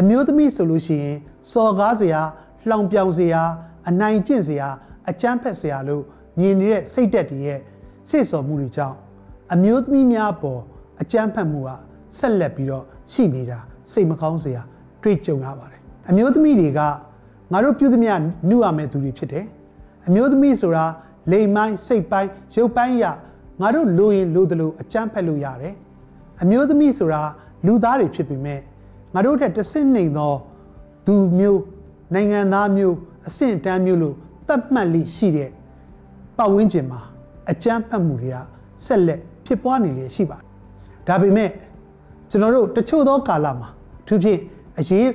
အမျိုးသမီးဆိုလို့ရှိရင်စော်ကားစရာလှောင်ပြောင်စရာအနိုင်ကျင့်စရာအကြမ်းဖက်စရာလို့ မြင်နေတဲ့စိတ်သက်တွေရဲ့စိတ်စော်မှုတွေကြောင့်အမျိုးသမီးများပေါ်အကြမ်းဖက်မှုကဆက်လက်ပြီးတော့ရှိနေတာစိတ်မကောင်းစရာတွေ့ကြုံရပါတယ်အမျိုးသမီးတွေကငါတို့ပြုသမျှနှုရမယ့်သူတွေဖြစ်တယ်အမျိုးသမီးဆိုတာလိမ်မိုင်းစိတ်ပိုင်းရုပ်ပိုင်းရငါတို့လိုရင်လိုသလိုအကြမ်းဖက်လို့ရတယ်အမျိုးသမီးဆိုတာလူသားတွေဖြစ်ပေမဲ့ငါတို့ထက်တစ်ဆင့်နေသောသူမျိုးနိုင်ငံသားမျိုးအဆင့်တန်းမျိုးလို့သတ်မှတ်လိရှိတဲ့ ပတ်ဝန်းကျင်မှာအကြမ်းဖက်မှုတွေကဆက်လက်ဖြစ်ပွားနေလေရှိပါတယ်။ဒါပေမဲ့ကျွန်တော်တို့တချို့သောကာလမှာသူဖြစ်အရေး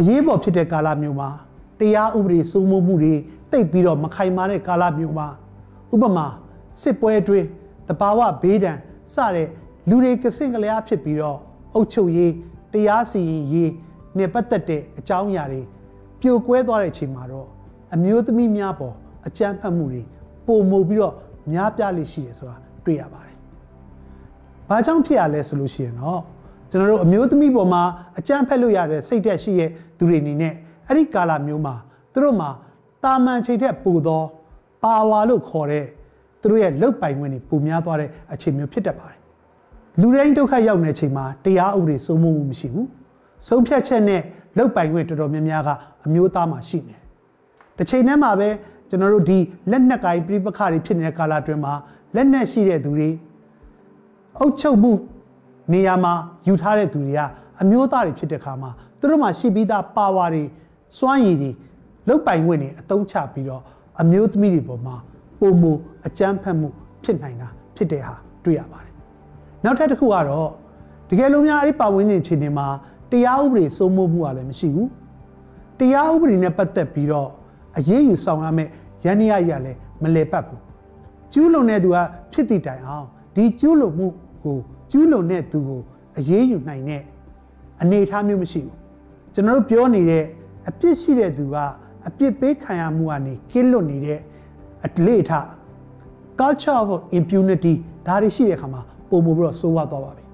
အရေးပေါ်ဖြစ်တဲ့ကာလမျိုးမှာတရားဥပဒေစိုးမိုးမှုတွေတိတ်ပြီးတော့မခိုင်မာတဲ့ကာလမျိုးမှာဥပမာစစ်ပွဲအတွင်းတဘာဝဘေးဒဏ်စတဲ့လူတွေကစင်ကလျားဖြစ်ပြီးတော့အုပ်ချုပ်ရေးတရားစီရင်ရေးနဲ့ပတ်သက်တဲ့အကြောင်းအရာတွေပြိုကွဲသွားတဲ့အချိန်မှာတော့အမျိုးသမီးများပေါ်အကြမ်းဖက်မှုတွေ ပုံမှုပြီးတော့များပြားလိရှိတယ်ဆိုတာတွေ့ရပါတယ်။ဘာကြောင့်ဖြစ်ရလဲဆိုလို့ရှိရင်တော့ကျွန်တော်တို့အမျိုးသမီးပေါ်မှာအကြမ်းဖက်လို့ရတဲ့စိတ်သက်ရှိတဲ့သူတွေအနေနဲ့အဲ့ဒီကာလမျိုးမှာသူတို့မှာတာမန်ချိန်ထက်ပိုသောပါဝါလို့ခေါ်တဲ့သူတို့ရဲ့လုတ်ပိုင်ခွင့်တွေပုံများသွားတဲ့အခြေမျိုးဖြစ်တတ်ပါတယ်လူတိုင်းဒုက္ခရောက်နေချိန်မှာတရားဥပဒေစိုးမိုးမှုမရှိဘူးဆုံးဖြတ်ချက်နဲ့လုတ်ပိုင်ခွင့်တော်တော်များများကအမျိုးသားမှာရှိနေတယ်တစ်ချိန်တည်းမှာပဲ ကျွန်တော်တို့ဒီလက်နက်ကိုင်ပြိပခါတွေဖြစ်နေတဲ့ကာလအတွင်းမှာလက်နက်ရှိတဲ့သူတွေအုပ်ချုပ်မှုနေရာမှာယူထားတဲ့သူတွေကအမျိုးသားတွေဖြစ်တဲ့ခါမှာသူတို့မှာရှိပြီးသားပါဝါတွေစွမ်းရည်တွေလုတ်ပိုင်ခွင့်တွေအတုံးချပြီးတော့အမျိုးသမီးတွေပေါ်မှာပုံမူအကြမ်းဖက်မှုဖြစ်နိုင်တာဖြစ်တဲ့ဟာတွေ့ရပါတယ်။နောက်ထပ်တစ်ခုကတော့တကယ်လို့များအဲ့ဒီပါဝင်ခြင်းအခြေအနေမှာတရားဥပဒေစိုးမိုးမှုကလည်းမရှိဘူး။တရားဥပဒေနဲ့ပတ်သက်ပြီးတော့အရေးယူဆောင်ရမယ့် ရန်ရရလည်းမလဲပတ်ဘူး။ကျူးလွန်တဲ့သူကဖြစ်တည်တိုင်အောင်ဒီကျူးလွန်မှုကိုကျူးလွန်တဲ့သူကိုအရေးယူနိုင်တဲ့အနေအထားမျိုးမရှိဘူး။ကျွန်တော်တို့ပြောနေတဲ့အပြစ်ရှိတဲ့သူကအပြစ်ပေးခံရမှုကနေကင်းလွတ်နေတဲ့အလေအထ culture of impunity ဒါတွေရှိတဲ့အခါမှာပုံမပြီးတော့စိုးဝါသွားပါပြီ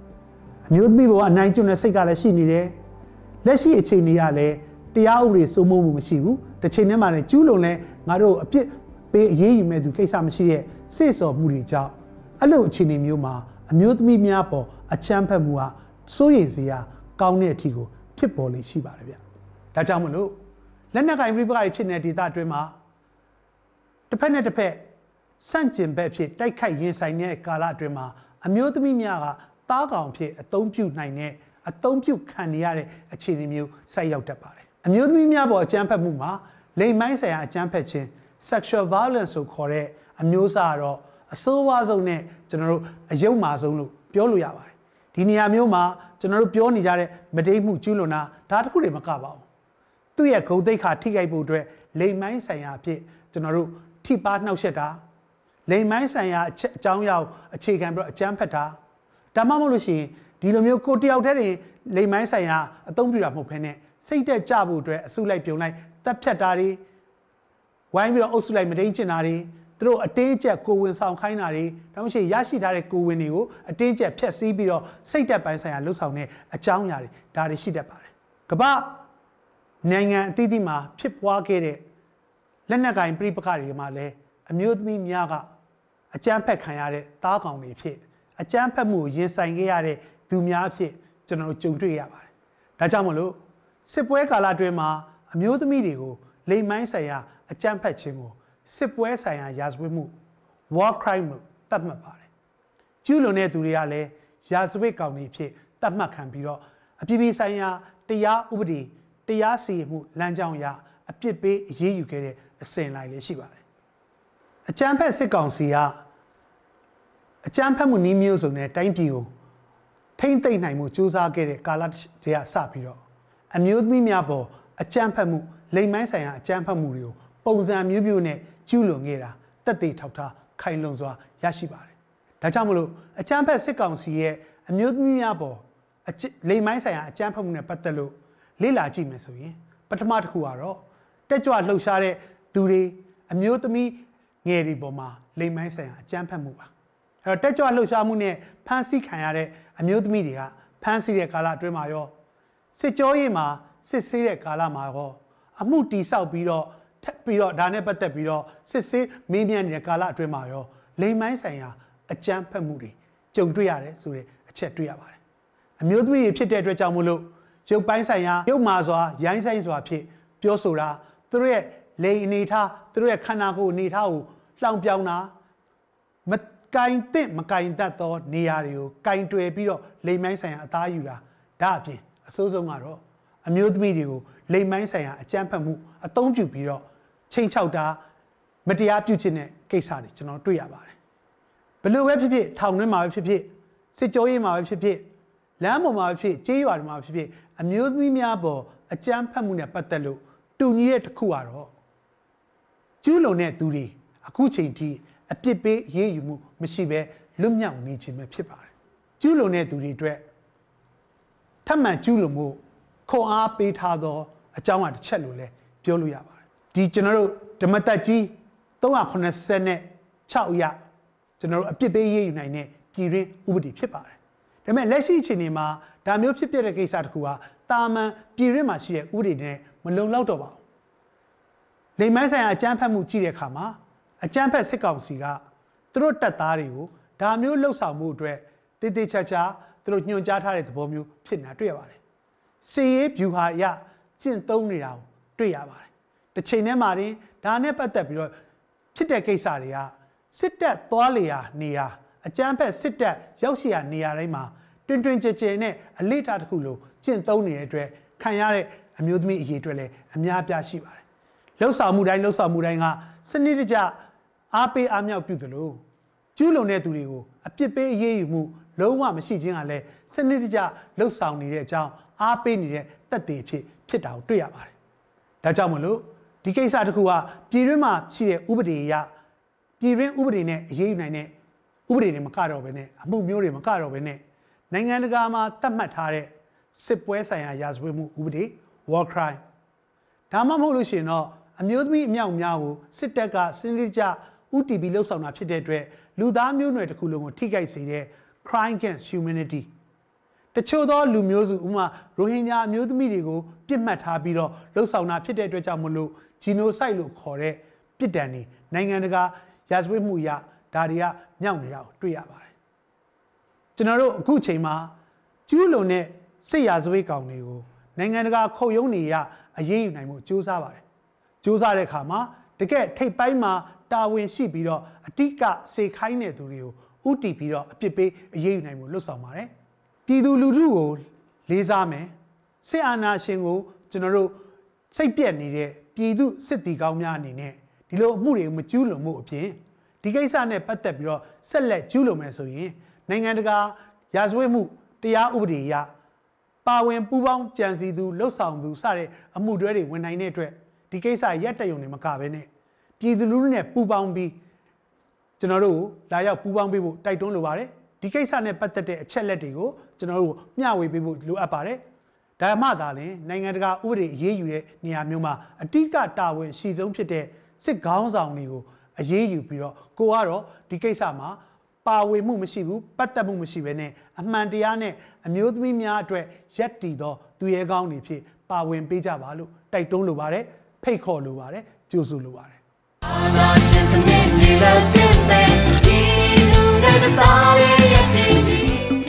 အမျိုးသမီးဘဝအနိုင်ကျင့်တဲ့စိတ်ကလည်းရှိနေတယ်လက်ရှိအခြေအနေကလည်းတရားဥပဒေစိုးမိုးမှုမရှိဘူးတစ်ချိန်တည်းမှာလည်းကျူးလွန်လဲ ငါတို့အပြစ်ပေးအရေးယူမဲ့သူကိစ္စမရှိတဲ့စိတ်ဆော်မှုတွေကြောင့်အဲ့လိုအခြေအနေမျိုးမှာအမျိုးသမီးများပေါ်အချမ်းဖက်မှုဟာစိုးရိမ်စရာကောင်းတဲ့အထီကိုဖြစ်ပေါ်လေရှိပါတယ်ဗျဒါကြောင့်မလို့လက်နက်ကင်ပြိပခါတွေဖြစ်နေတဲ့ဒေသအတွင်းမှာတစ်ဖက်နဲ့တစ်ဖက်စန့်ကျင်ဘက်ဖြစ်တိုက်ခိုက်ရင်ဆိုင်တဲ့ကာလအတွင်းမှာအမျိုးသမီးများကတားကောင်ဖြစ်အသုံးပြုနိုင်တဲ့အသုံးပြုခံရတဲ့အခြေအနေမျိုးဆိုက်ရောက်တတ်ပါတယ်အမျိုးသမီးများပေါ်အကြမ်းဖက်မှုမှာ လိမ်မိုင်းဆိုင်ရာအကြမ်းဖက်ခြင်း sexual violence ဆိုခေါ်တဲ့အမျိုးအစားကတော့အဆိုးဝါးဆုံးနဲ့ကျွန်တော်တို့အယုံမာဆုံးလို့ပြောလို့ရပါတယ်ဒီနေရာမျိုးမှာကျွန်တော်တို့ပြောနေကြတဲ့မတိတ်မှုကျူးလွန်တာဒါတခုတွေမကပါဘူးသူ့ရဲ့ဂုံတိတ်ခါထိခိုက်ဖို့အတွက်လိမ်မိုင်းဆိုင်ရာအဖြစ်ကျွန်တော်တို့ထိပါနှောက်ယှက်တာလိမ်မိုင်းဆိုင်ရာအကြောင်းအရာအခြေခံပြီးတော့အကြမ်းဖက်တာဒါမှမဟုတ်လို့ရှိရင်ဒီလိုမျိုးကိုတယောက်တည်းတင်လိမ်မိုင်းဆိုင်ရာအသုံးပြုတာမဟုတ်ဘဲနဲ့စိတ်တက်ကြဖို့အတွက်အစုလိုက်ပြုံလိုက် တက်ဖြတ်တာတွေဝိုင်းပြီးတော့အုပ်စုလိုက်မတိန်ကျင်တာတွေသူတို့အတင်းကျပ်ကိုဝင်ဆောင်ခိုင်းတာတွေဒါမှမဟုတ်ရရှိထားတဲ့ကိုဝင်တွေကိုအတင်းကျပ်ဖျက်ဆီးပြီးတော့စိတ်တက်ပိုင်းဆိုင်ရာလှုပ်ဆောင်တဲ့အကြောင်းအရာတွေဒါတွေရှိတတ်ပါတယ်ကမ္ဘာနိုင်ငံအသီးသီးမှာဖြစ်ပွားခဲ့တဲ့လက်နက်ကင်ပြိပခတွေမှာလည်းအမျိုးသမီးများကအကြမ်းဖက်ခံရတဲ့တားကောင်တွေဖြစ်အကြမ်းဖက်မှုရင်ဆိုင်ခဲ့ရတဲ့သူများဖြစ်ကျွန်တော်တို့ကြုံတွေ့ရပါတယ်။ဒါကြောင့်မလို့စစ်ပွဲကာလအတွင်းမှာ အမျိုးသမီးတွေကိုလိမ်မိုင်းဆိုင်ရာအကြမ်းဖက်ခြင်းကိုစစ်ပွဲဆိုင်ရာရာဇဝတ်မှု war crime လို့သတ်မှတ်ပါတယ်။ကျူးလွန်တဲ့သူတွေကလည်းရာဇဝတ်ကောင်တွေဖြစ်သတ်မှတ်ခံပြီးတော့အပြည်ပြည်ဆိုင်ရာတရားဥပဒေတရားစီရင်မှုလမ်းကြောင်းအရအပြစ်ပေးအရေးယူခဲ့တဲ့အစဉ်လိုက်လည်းရှိပါတယ်အကြမ်းဖက်စစ်ကောင်စီကအကြမ်းဖက်မှုနည်းမျိုးစုံနဲ့တိုင်းပြည်ကိုထိမ့်သိမ့်နိုင်မှုစူးစမ်းခဲ့တဲ့ကာလတည်းကစပြီးတော့အမျိုးသမီးများပေါ် အကြမ်းဖက်မှုလိမ်မိုင်းဆိုင်ရာအကြမ်းဖက်မှုတွေကိုပုံစံမျိုးမျိုးနဲ့ကျူးလွန်ခဲ့တာတက်သေးထောက်ထားခိုင်လုံစွာရရှိပါတယ်။ဒါကြောင့်မလို့အကြမ်းဖက်စစ်ကောင်စီရဲ့အမျိုးသမီးများပေါ်လိမ်မိုင်းဆိုင်ရာအကြမ်းဖက်မှုနဲ့ပတ်သက်လို့လေ့လာကြည့်မယ်ဆိုရင်ပထမတစ်ခုကတော့တက်ကြွလှုပ်ရှားတဲ့သူတွေအမျိုးသမီးငယ်တွေပေါ်မှာလိမ်မိုင်းဆိုင်ရာအကြမ်းဖက်မှုပါအဲ့တော့တက်ကြွလှုပ်ရှားမှုနဲ့ဖမ်းဆီးခံရတဲ့အမျိုးသမီးတွေကဖမ်းဆီးတဲ့ကာလအတွင်းမှာရောစစ်ကြောရေးမှာ စစ်ဆေးတဲ့ကာလမှာရောအမှုတီဆောက်ပြီးတော့ထပ်ပြီးတော့ဒါနဲ့ပတ်သက်ပြီးတော့စစ်ဆေးမင်းမြန်နေတဲ့ကာလအတွင်းမှာရောလိမ်မိုင်းဆိုင်ရာအကြမ်းဖက်မှုတွေကြုံတွေ့ရတယ်ဆိုတဲ့အချက်တွေ့ရပါတယ်အမျိုးသမီးတွေဖြစ်တဲ့အတွက်ကြောင့်မို့လို့ရုပ်ပိုင်းဆိုင်ရာရုပ်မာစွာရိုင်းဆိုင်စွာဖြစ်ပြောဆိုတာသူတို့ရဲ့လိန်အနေထားသူတို့ရဲ့ခန္ဓာကိုယ်အနေထားကိုလှောင်ပြောင်တာမကင်တဲ့မကင်တတ်သောနေရာတွေကိုကင်တွယ်ပြီးတော့လိမ်မိုင်းဆိုင်ရာအသားယူတာဒါအပြင်အစိုးဆုံးကတော့ အမျိုးသမီးတွေကိုလိမ်မိုင်းဆိုင်ရာအကြမ်းဖက်မှုအသုံးပြုပြီးတော့ချိန်ချောက်တာမတရားပြုခြင်းတဲ့ကိစ္စတွေကျွန်တော်တွေ့ရပါတယ်ဘလို့ပဲဖြစ်ဖြစ်ထောင်ထဲမှာပဲဖြစ်ဖြစ်စစ်ကြောရေးမှာပဲဖြစ်ဖြစ်လမ်းပေါ်မှာပဲဖြစ်ကြေးရွာတွေမှာပဲဖြစ်ဖြစ်အမျိုးသမီးများပေါ်အကြမ်းဖက်မှုနဲ့ပတ်သက်လို့တူညီတဲ့တစ်ခုကတော့ကျူးလွန်တဲ့သူတွေအခုချိန်ထိအပြစ်ပေးရေးယူမှုမရှိဘဲလွတ်မြောက်နေခြင်းပဲဖြစ်ပါတယ်ကျူးလွန်တဲ့သူတွေအတွက်ထပ်မံကျူးလွန်မှု ခွန်အားပေးထားသောအကြောင်းအတစ်ချက်လို့လည်းပြောလို့ရပါတယ်ဒီကျွန်တော်တို့ဓမ္မတက်ကြီး386နဲ့6ရကျွန်တော်တို့အပြစ်ပေးရေးယူနိုင်တဲ့ပြည်ရင်းဥပဒေဖြစ်ပါတယ်ဒါပေမဲ့လက်ရှိအခြေအနေမှာဒါမျိုးဖြစ်ပျက်တဲ့ကိစ္စတခုဟာတာမန်ပြည်ရင်းမှာရှိတဲ့ဥပဒေနဲ့မလုံလောက်တော့ပါဘူးလိမ်မိုင်းဆိုင်ရာအကြမ်းဖက်မှုကြည့်တဲ့အခါမှာအကြမ်းဖက်စစ်ကောင်စီကသူတို့တပ်သားတွေကိုဒါမျိုးလှုပ်ဆောင်မှုအတွက်တည်တည်ချာချာသူတို့ညွှန်ကြားထားတဲ့သဘောမျိုးဖြစ်နေတာတွေ့ရပါတယ် စီရေးဗျူဟာအရကျင့်သုံးနေတာကိုတွေ့ရပါတယ်တစ်ချိန်တည်းမှာတင်ဒါနဲ့ပတ်သက်ပြီးတော့ဖြစ်တဲ့ကိစ္စတွေကစစ်တပ်သွားလေရာနေရာအကြမ်းဖက်စစ်တပ်ရောက်ရှိရာနေရာတိုင်းမှာတွင်တွင်ကြဲကြဲနဲ့အလေးထားတစ်ခုလိုကျင့်သုံးနေတဲ့အတွက်ခံရတဲ့အမျိုးသမီးအရေးအတွက်လည်းအများပြားရှိပါတယ်လှုပ်ဆောင်မှုတိုင်းလှုပ်ဆောင်မှုတိုင်းကစနစ်တကျအားပေးအားမြောက်ပြုသလိုကျူးလွန်တဲ့သူတွေကိုအပြစ်ပေးအရေးယူမှုလုံးဝမရှိခြင်းကလည်းစနစ်တကျလှုပ်ဆောင်နေတဲ့အကြောင်း အားပေးနေတဲ့တက်တည်ဖြစ်ဖြစ်တာကိုတွေ့ရပါတယ်။ဒါကြောင့်မလို့ဒီကိစ္စတစ်ခုကပြည်တွင်းမှာရှိတဲ့ဥပဒေအရပြည်တွင်းဥပဒေနဲ့အရေးယူနိုင်တဲ့ဥပဒေတွေမကတော့ဘဲနဲ့အမှုမျိုးတွေမကတော့ဘဲနဲ့နိုင်ငံတကာမှာသတ်မှတ်ထားတဲ့စစ်ပွဲဆိုင်ရာရာဇဝတ်မှုဥပဒေ war crime ဒါမှမဟုတ်လို့ရှိရင်တော့အမျိုးသမီးအမြောက်များကိုစစ်တပ်ကစနစ်ကျ UTB လှုပ်ဆောင်တာဖြစ်တဲ့အတွက်လူသားမျိုးနွယ်တစ်ခုလုံးကိုထိခိုက်စေတဲ့ crime against humanity တချို့သောလူမျိုးစုဥမာရိုဟင်ဂျာအမျိုးသမီးတွေကိုပြစ်မှတ်ထားပြီးတော့လှုပ်ဆောင်တာဖြစ်တဲ့အတွက်ကြောင့်မလို့ genocide လို့ခေါ်တဲ့ပြစ်ဒဏ်တွေနိုင်ငံတကာရာဇဝတ်မှုရဒါတွေကမြောက်နေတာကိုတွေ့ရပါတယ်ကျွန်တော်တို့အခုချိန်မှာကျူးလွန်တဲ့စစ်ရာဇဝတ်ကောင်တွေကိုနိုင်ငံတကာခုံရုံးတွေရအရေးယူနိုင်မှုစူးစမ်းပါတယ်စူးစမ်းတဲ့အခါမှာတကယ်ထိပ်ပိုင်းမှာတာဝန်ရှိပြီးတော့အတိကစေခိုင်းတဲ့သူတွေကိုဥတီပြီးတော့အပြစ်ပေးအရေးယူနိုင်မှုလွတ်ဆောင်ပါတယ် ပြည်သူလူထုကိုလေးစားမယ်စစ်အာဏာရှင်ကိုကျွန်တော်တို့စိတ်ပြက်နေတဲ့ပြည်သူစစ်တီကောင်းများအနေနဲ့ဒီလိုအမှုတွေကိုမကျူးလွန်မှုအပြင်ဒီကိစ္စနဲ့ပတ်သက်ပြီးတော့ဆက်လက်ကျူးလွန်မယ်ဆိုရင်နိုင်ငံတကာရာဇဝတ်မှုတရားဥပဒေအရပါဝင်ပူးပေါင်းကြံစည်သူလှုပ်ဆောင်သူစတဲ့အမှုတွဲတွေဝင်နိုင်တဲ့အတွက်ဒီကိစ္စရက်တယုံနေမကဘဲနဲ့ပြည်သူလူထုနဲ့ပူးပေါင်းပြီးကျွန်တော်တို့လာရောက်ပူးပေါင်းပေးဖို့တိုက်တွန်းလိုပါတယ်ဒီကိစ္စနဲ့ပတ်သက်တဲ့အချက်လက်တွေကို ကျွန်တော်တို့မျှဝေပေးဖို့လိုအပ်ပါတယ်ဒါမှသာလျှင်နိုင်ငံတကာဥပဒေအရေးယူတဲ့နေရာမျိုးမှာအတိကတာဝန်ရှိဆုံးဖြစ်တဲ့စစ်ခေါင်းဆောင်တွေကိုအရေးယူပြီးတော့ကိုကတော့ဒီကိစ္စမှာပါဝင်မှုမရှိဘူးပတ်သက်မှုမရှိဘဲနဲ့အမှန်တရားနဲ့အမျိုးသမီးများအတွက်ရက်တည်သောသူရဲကောင်းတွေဖြစ်ပါဝင်ပေးကြပါလို့တိုက်တွန်းလိုပါတယ်ဖိတ်ခေါ်လိုပါတယ်ကြိုဆိုလိုပါတယ်အာနာရှင်စနစ်မြေလက်တင်မဲ့ဒီလူတွေတားရဲ့တင်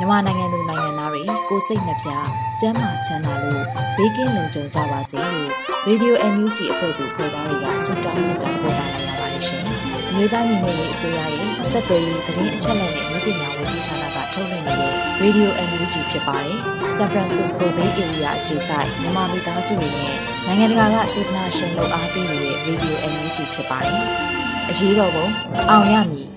မြန်မာနိုင်ငံသူနိုင်ငံသားတွေကိုစိတ်နှပြကျန်းမာချမ်းသာလို့ဘေးကင်းလုံခြုံကြပါစေလို့ Radio NUG အဖွဲ့သူဖွဲ့သားတွေကဆုတောင်းမြတ်တာပို့တာလိုက်ရပါတယ်ရှင်။မြို့သားညီညွတ်ရေးအစိုးရရဲ့စက်သွေးရေးသတင်းအချက်အလက်နဲ့မြို့ပညာဝန်ကြီးဌာနကထုတ်လွှင့်နေတဲ့ Radio NUG ဖြစ်ပါတယ်။ San Francisco Bay Area အခြေစိုက်မြန်မာမိသားစုတွေနဲ့နိုင်ငံတကာကစေတနာရှင်လို့အားပေးနေတဲ့ Radio NUG ဖြစ်ပါတယ်။အရေးတော်ပုံအောင်ရမည်